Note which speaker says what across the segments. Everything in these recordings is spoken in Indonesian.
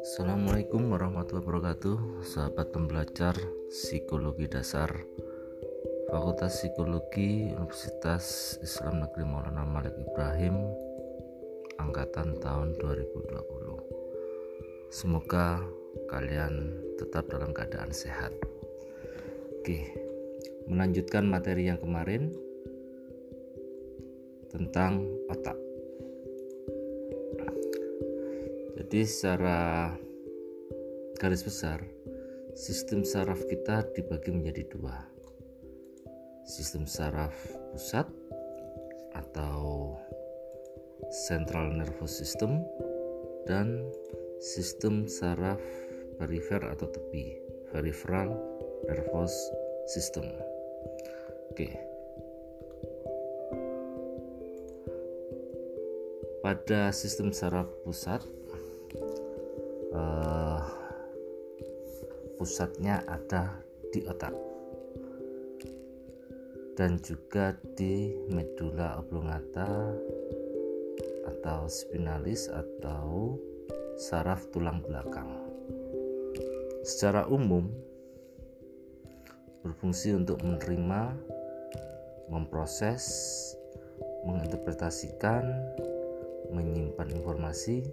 Speaker 1: Assalamualaikum warahmatullahi wabarakatuh Sahabat pembelajar Psikologi Dasar Fakultas Psikologi Universitas Islam Negeri Maulana Malik Ibrahim Angkatan tahun 2020 Semoga kalian tetap dalam keadaan sehat. Oke, melanjutkan materi yang kemarin tentang otak Jadi secara garis besar sistem saraf kita dibagi menjadi dua. Sistem saraf pusat atau central nervous system dan sistem saraf perifer atau tepi peripheral nervous system. Oke. Pada sistem saraf pusat uh, pusatnya ada di otak dan juga di medula oblongata atau spinalis atau saraf tulang belakang. Secara umum berfungsi untuk menerima, memproses, menginterpretasikan, menyimpan informasi,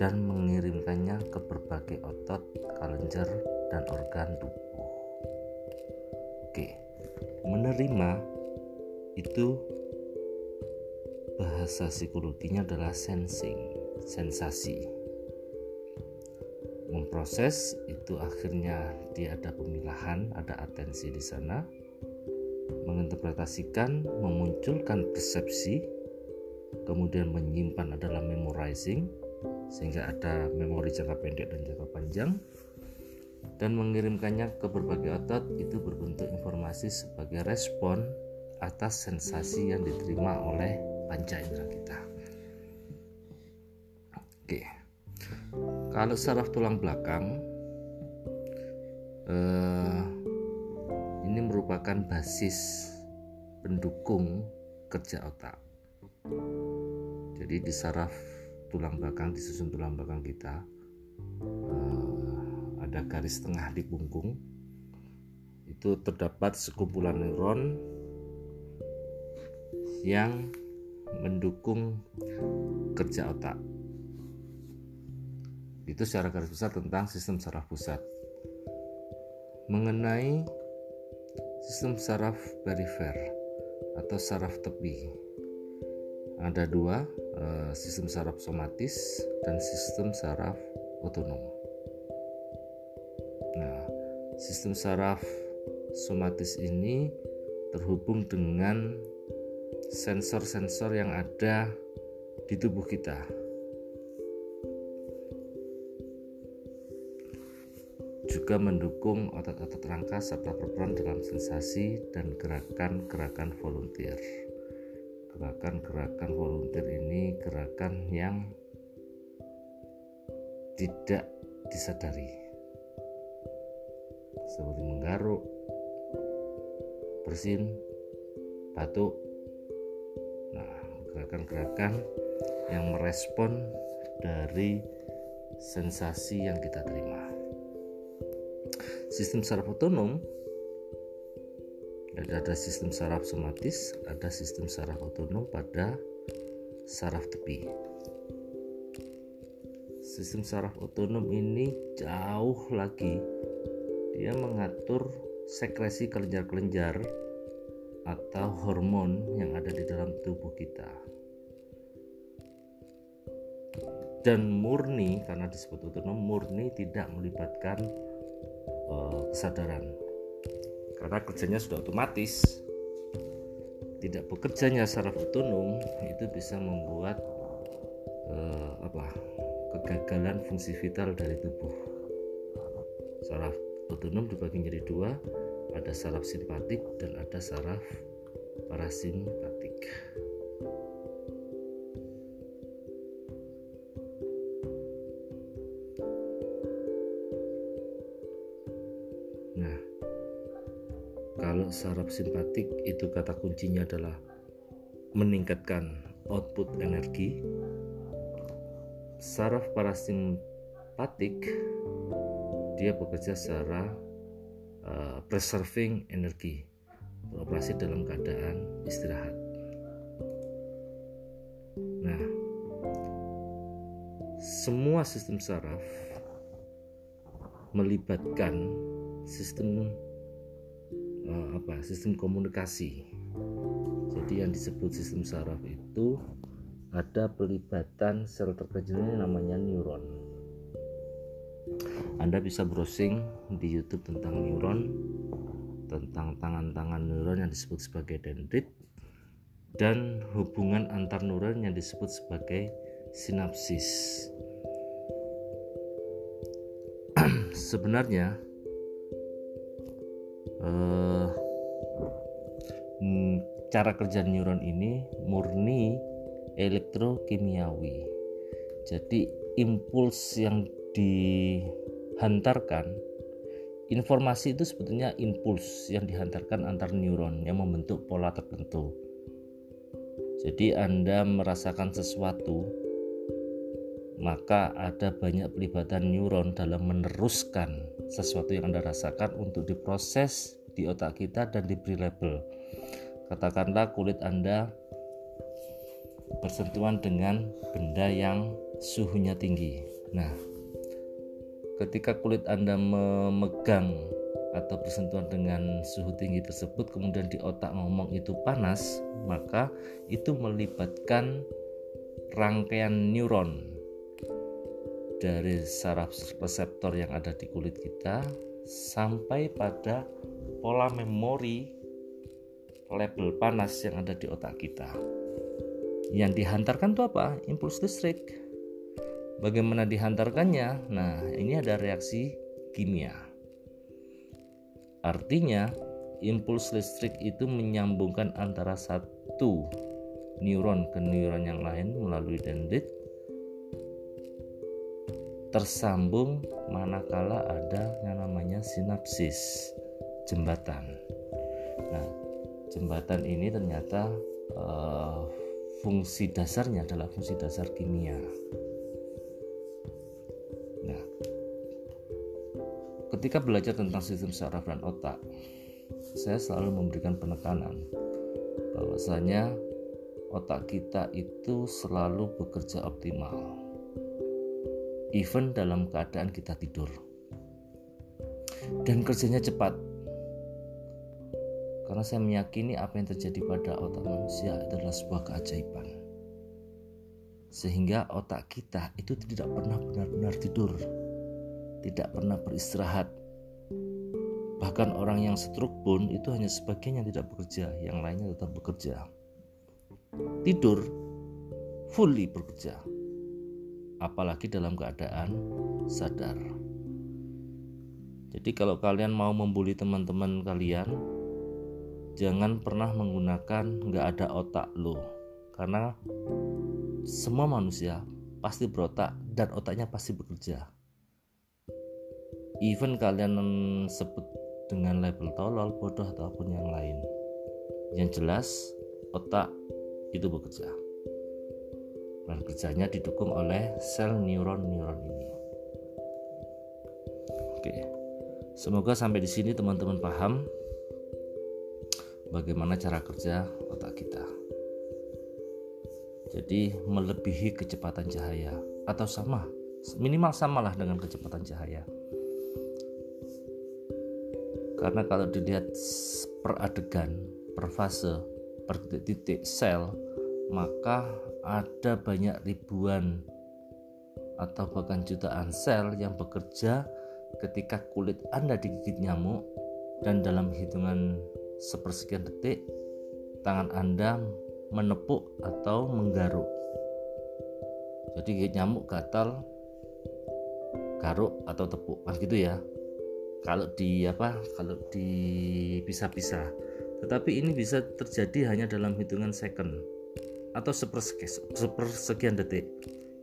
Speaker 1: dan mengirimkannya ke berbagai otot, kelenjar, dan organ tubuh. Oke, menerima itu bahasa psikologinya adalah sensing, sensasi. Memproses itu akhirnya dia ada pemilahan, ada atensi di sana. Menginterpretasikan, memunculkan persepsi, kemudian menyimpan adalah memorizing, sehingga ada memori jangka pendek dan jangka panjang dan mengirimkannya ke berbagai otot itu berbentuk informasi sebagai respon atas sensasi yang diterima oleh panca indera kita. Oke, kalau saraf tulang belakang eh, ini merupakan basis pendukung kerja otak. Jadi di saraf tulang belakang di susun tulang belakang kita uh, ada garis tengah di punggung. Itu terdapat sekumpulan neuron yang mendukung kerja otak. Itu secara garis besar tentang sistem saraf pusat. Mengenai sistem saraf perifer atau saraf tepi ada dua eh, sistem saraf somatis dan sistem saraf otonom. Nah sistem saraf somatis ini terhubung dengan sensor-sensor yang ada di tubuh kita. Juga mendukung otot-otot rangka serta berperan dalam sensasi dan gerakan-gerakan volunteer gerakan-gerakan volunteer ini gerakan yang tidak disadari seperti menggaruk, bersin, batuk. Nah, gerakan-gerakan yang merespon dari sensasi yang kita terima. Sistem saraf otonom ada, ada sistem saraf somatis, ada sistem saraf otonom pada saraf tepi. Sistem saraf otonom ini jauh lagi dia mengatur sekresi kelenjar-kelenjar atau hormon yang ada di dalam tubuh kita. Dan murni karena disebut otonom murni tidak melibatkan uh, kesadaran karena kerjanya sudah otomatis. Tidak bekerjanya secara otonom itu bisa membuat eh, apa kegagalan fungsi vital dari tubuh. Saraf otonom dibagi menjadi dua ada saraf simpatik dan ada saraf parasimpatik kalau saraf simpatik itu kata kuncinya adalah meningkatkan output energi. Saraf parasimpatik dia bekerja secara uh, preserving energi, beroperasi dalam keadaan istirahat. Nah, semua sistem saraf melibatkan sistem uh, apa? Sistem komunikasi jadi yang disebut sistem saraf itu ada pelibatan sel terkecilnya namanya neuron Anda bisa browsing di YouTube tentang neuron tentang tangan-tangan neuron yang disebut sebagai dendrit dan hubungan antar neuron yang disebut sebagai sinapsis sebenarnya uh, cara kerja neuron ini murni elektrokimiawi. Jadi impuls yang dihantarkan informasi itu sebetulnya impuls yang dihantarkan antar neuron yang membentuk pola tertentu. Jadi Anda merasakan sesuatu maka ada banyak pelibatan neuron dalam meneruskan sesuatu yang Anda rasakan untuk diproses di otak kita dan diberi label katakanlah kulit Anda bersentuhan dengan benda yang suhunya tinggi. Nah, ketika kulit Anda memegang atau bersentuhan dengan suhu tinggi tersebut kemudian di otak ngomong itu panas, maka itu melibatkan rangkaian neuron dari saraf reseptor yang ada di kulit kita sampai pada pola memori label panas yang ada di otak kita. Yang dihantarkan itu apa? Impuls listrik. Bagaimana dihantarkannya? Nah, ini ada reaksi kimia. Artinya, impuls listrik itu menyambungkan antara satu neuron ke neuron yang lain melalui dendrit tersambung manakala ada yang namanya sinapsis jembatan. Nah, jembatan ini ternyata uh, fungsi dasarnya adalah fungsi dasar kimia. Nah, ketika belajar tentang sistem saraf dan otak, saya selalu memberikan penekanan bahwasanya otak kita itu selalu bekerja optimal, even dalam keadaan kita tidur, dan kerjanya cepat karena saya meyakini apa yang terjadi pada otak manusia adalah sebuah keajaiban. Sehingga otak kita itu tidak pernah benar-benar tidur, tidak pernah beristirahat. Bahkan orang yang stroke pun itu hanya sebagian yang tidak bekerja, yang lainnya tetap bekerja. Tidur fully bekerja. Apalagi dalam keadaan sadar. Jadi kalau kalian mau membuli teman-teman kalian, jangan pernah menggunakan nggak ada otak lo. Karena semua manusia pasti berotak dan otaknya pasti bekerja. Even kalian sebut dengan label tolol bodoh ataupun yang lain. Yang jelas otak itu bekerja dan kerjanya didukung oleh sel neuron-neuron ini oke semoga sampai di sini teman-teman paham bagaimana cara kerja otak kita. Jadi melebihi kecepatan cahaya atau sama, minimal samalah dengan kecepatan cahaya. Karena kalau dilihat per adegan, per fase, per titik sel, maka ada banyak ribuan atau bahkan jutaan sel yang bekerja ketika kulit Anda digigit nyamuk dan dalam hitungan sepersekian detik tangan Anda menepuk atau menggaruk. Jadi nyamuk gatal garuk atau tepuk kan gitu ya. Kalau di apa? Kalau di bisa-bisa. Tetapi ini bisa terjadi hanya dalam hitungan second atau sepersekian detik.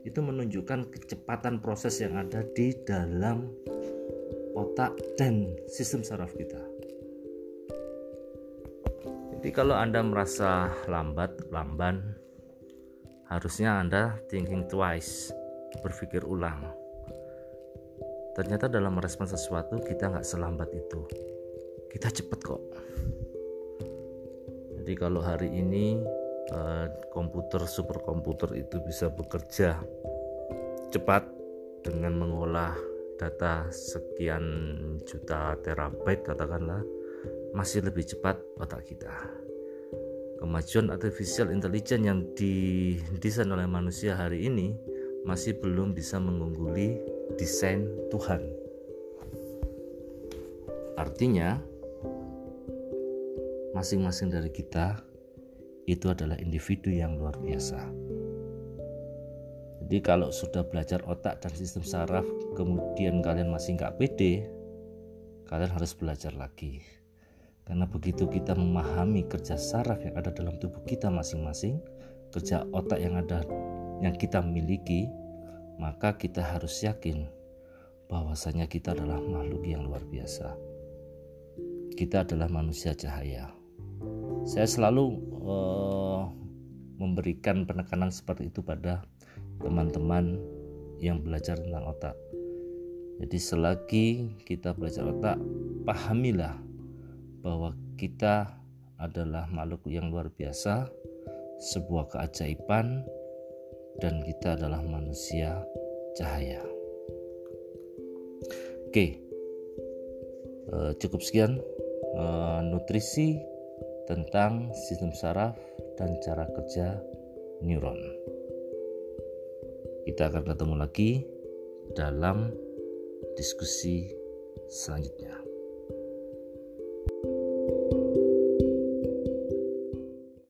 Speaker 1: Itu menunjukkan kecepatan proses yang ada di dalam otak dan sistem saraf kita. Jadi kalau Anda merasa lambat, lamban, harusnya Anda thinking twice, berpikir ulang. Ternyata dalam merespon sesuatu kita nggak selambat itu. Kita cepet kok. Jadi kalau hari ini komputer superkomputer itu bisa bekerja cepat dengan mengolah data sekian juta terabyte katakanlah masih lebih cepat otak kita. Kemajuan artificial intelligence yang didesain oleh manusia hari ini masih belum bisa mengungguli desain Tuhan. Artinya, masing-masing dari kita itu adalah individu yang luar biasa. Jadi kalau sudah belajar otak dan sistem saraf, kemudian kalian masih nggak pede, kalian harus belajar lagi. Karena begitu kita memahami kerja saraf yang ada dalam tubuh kita masing-masing, kerja otak yang ada yang kita miliki, maka kita harus yakin bahwasanya kita adalah makhluk yang luar biasa. Kita adalah manusia cahaya. Saya selalu uh, memberikan penekanan seperti itu pada teman-teman yang belajar tentang otak. Jadi selagi kita belajar otak, pahamilah bahwa kita adalah makhluk yang luar biasa, sebuah keajaiban, dan kita adalah manusia cahaya. Oke, eh, cukup sekian eh, nutrisi tentang sistem saraf dan cara kerja neuron. Kita akan ketemu lagi dalam diskusi selanjutnya.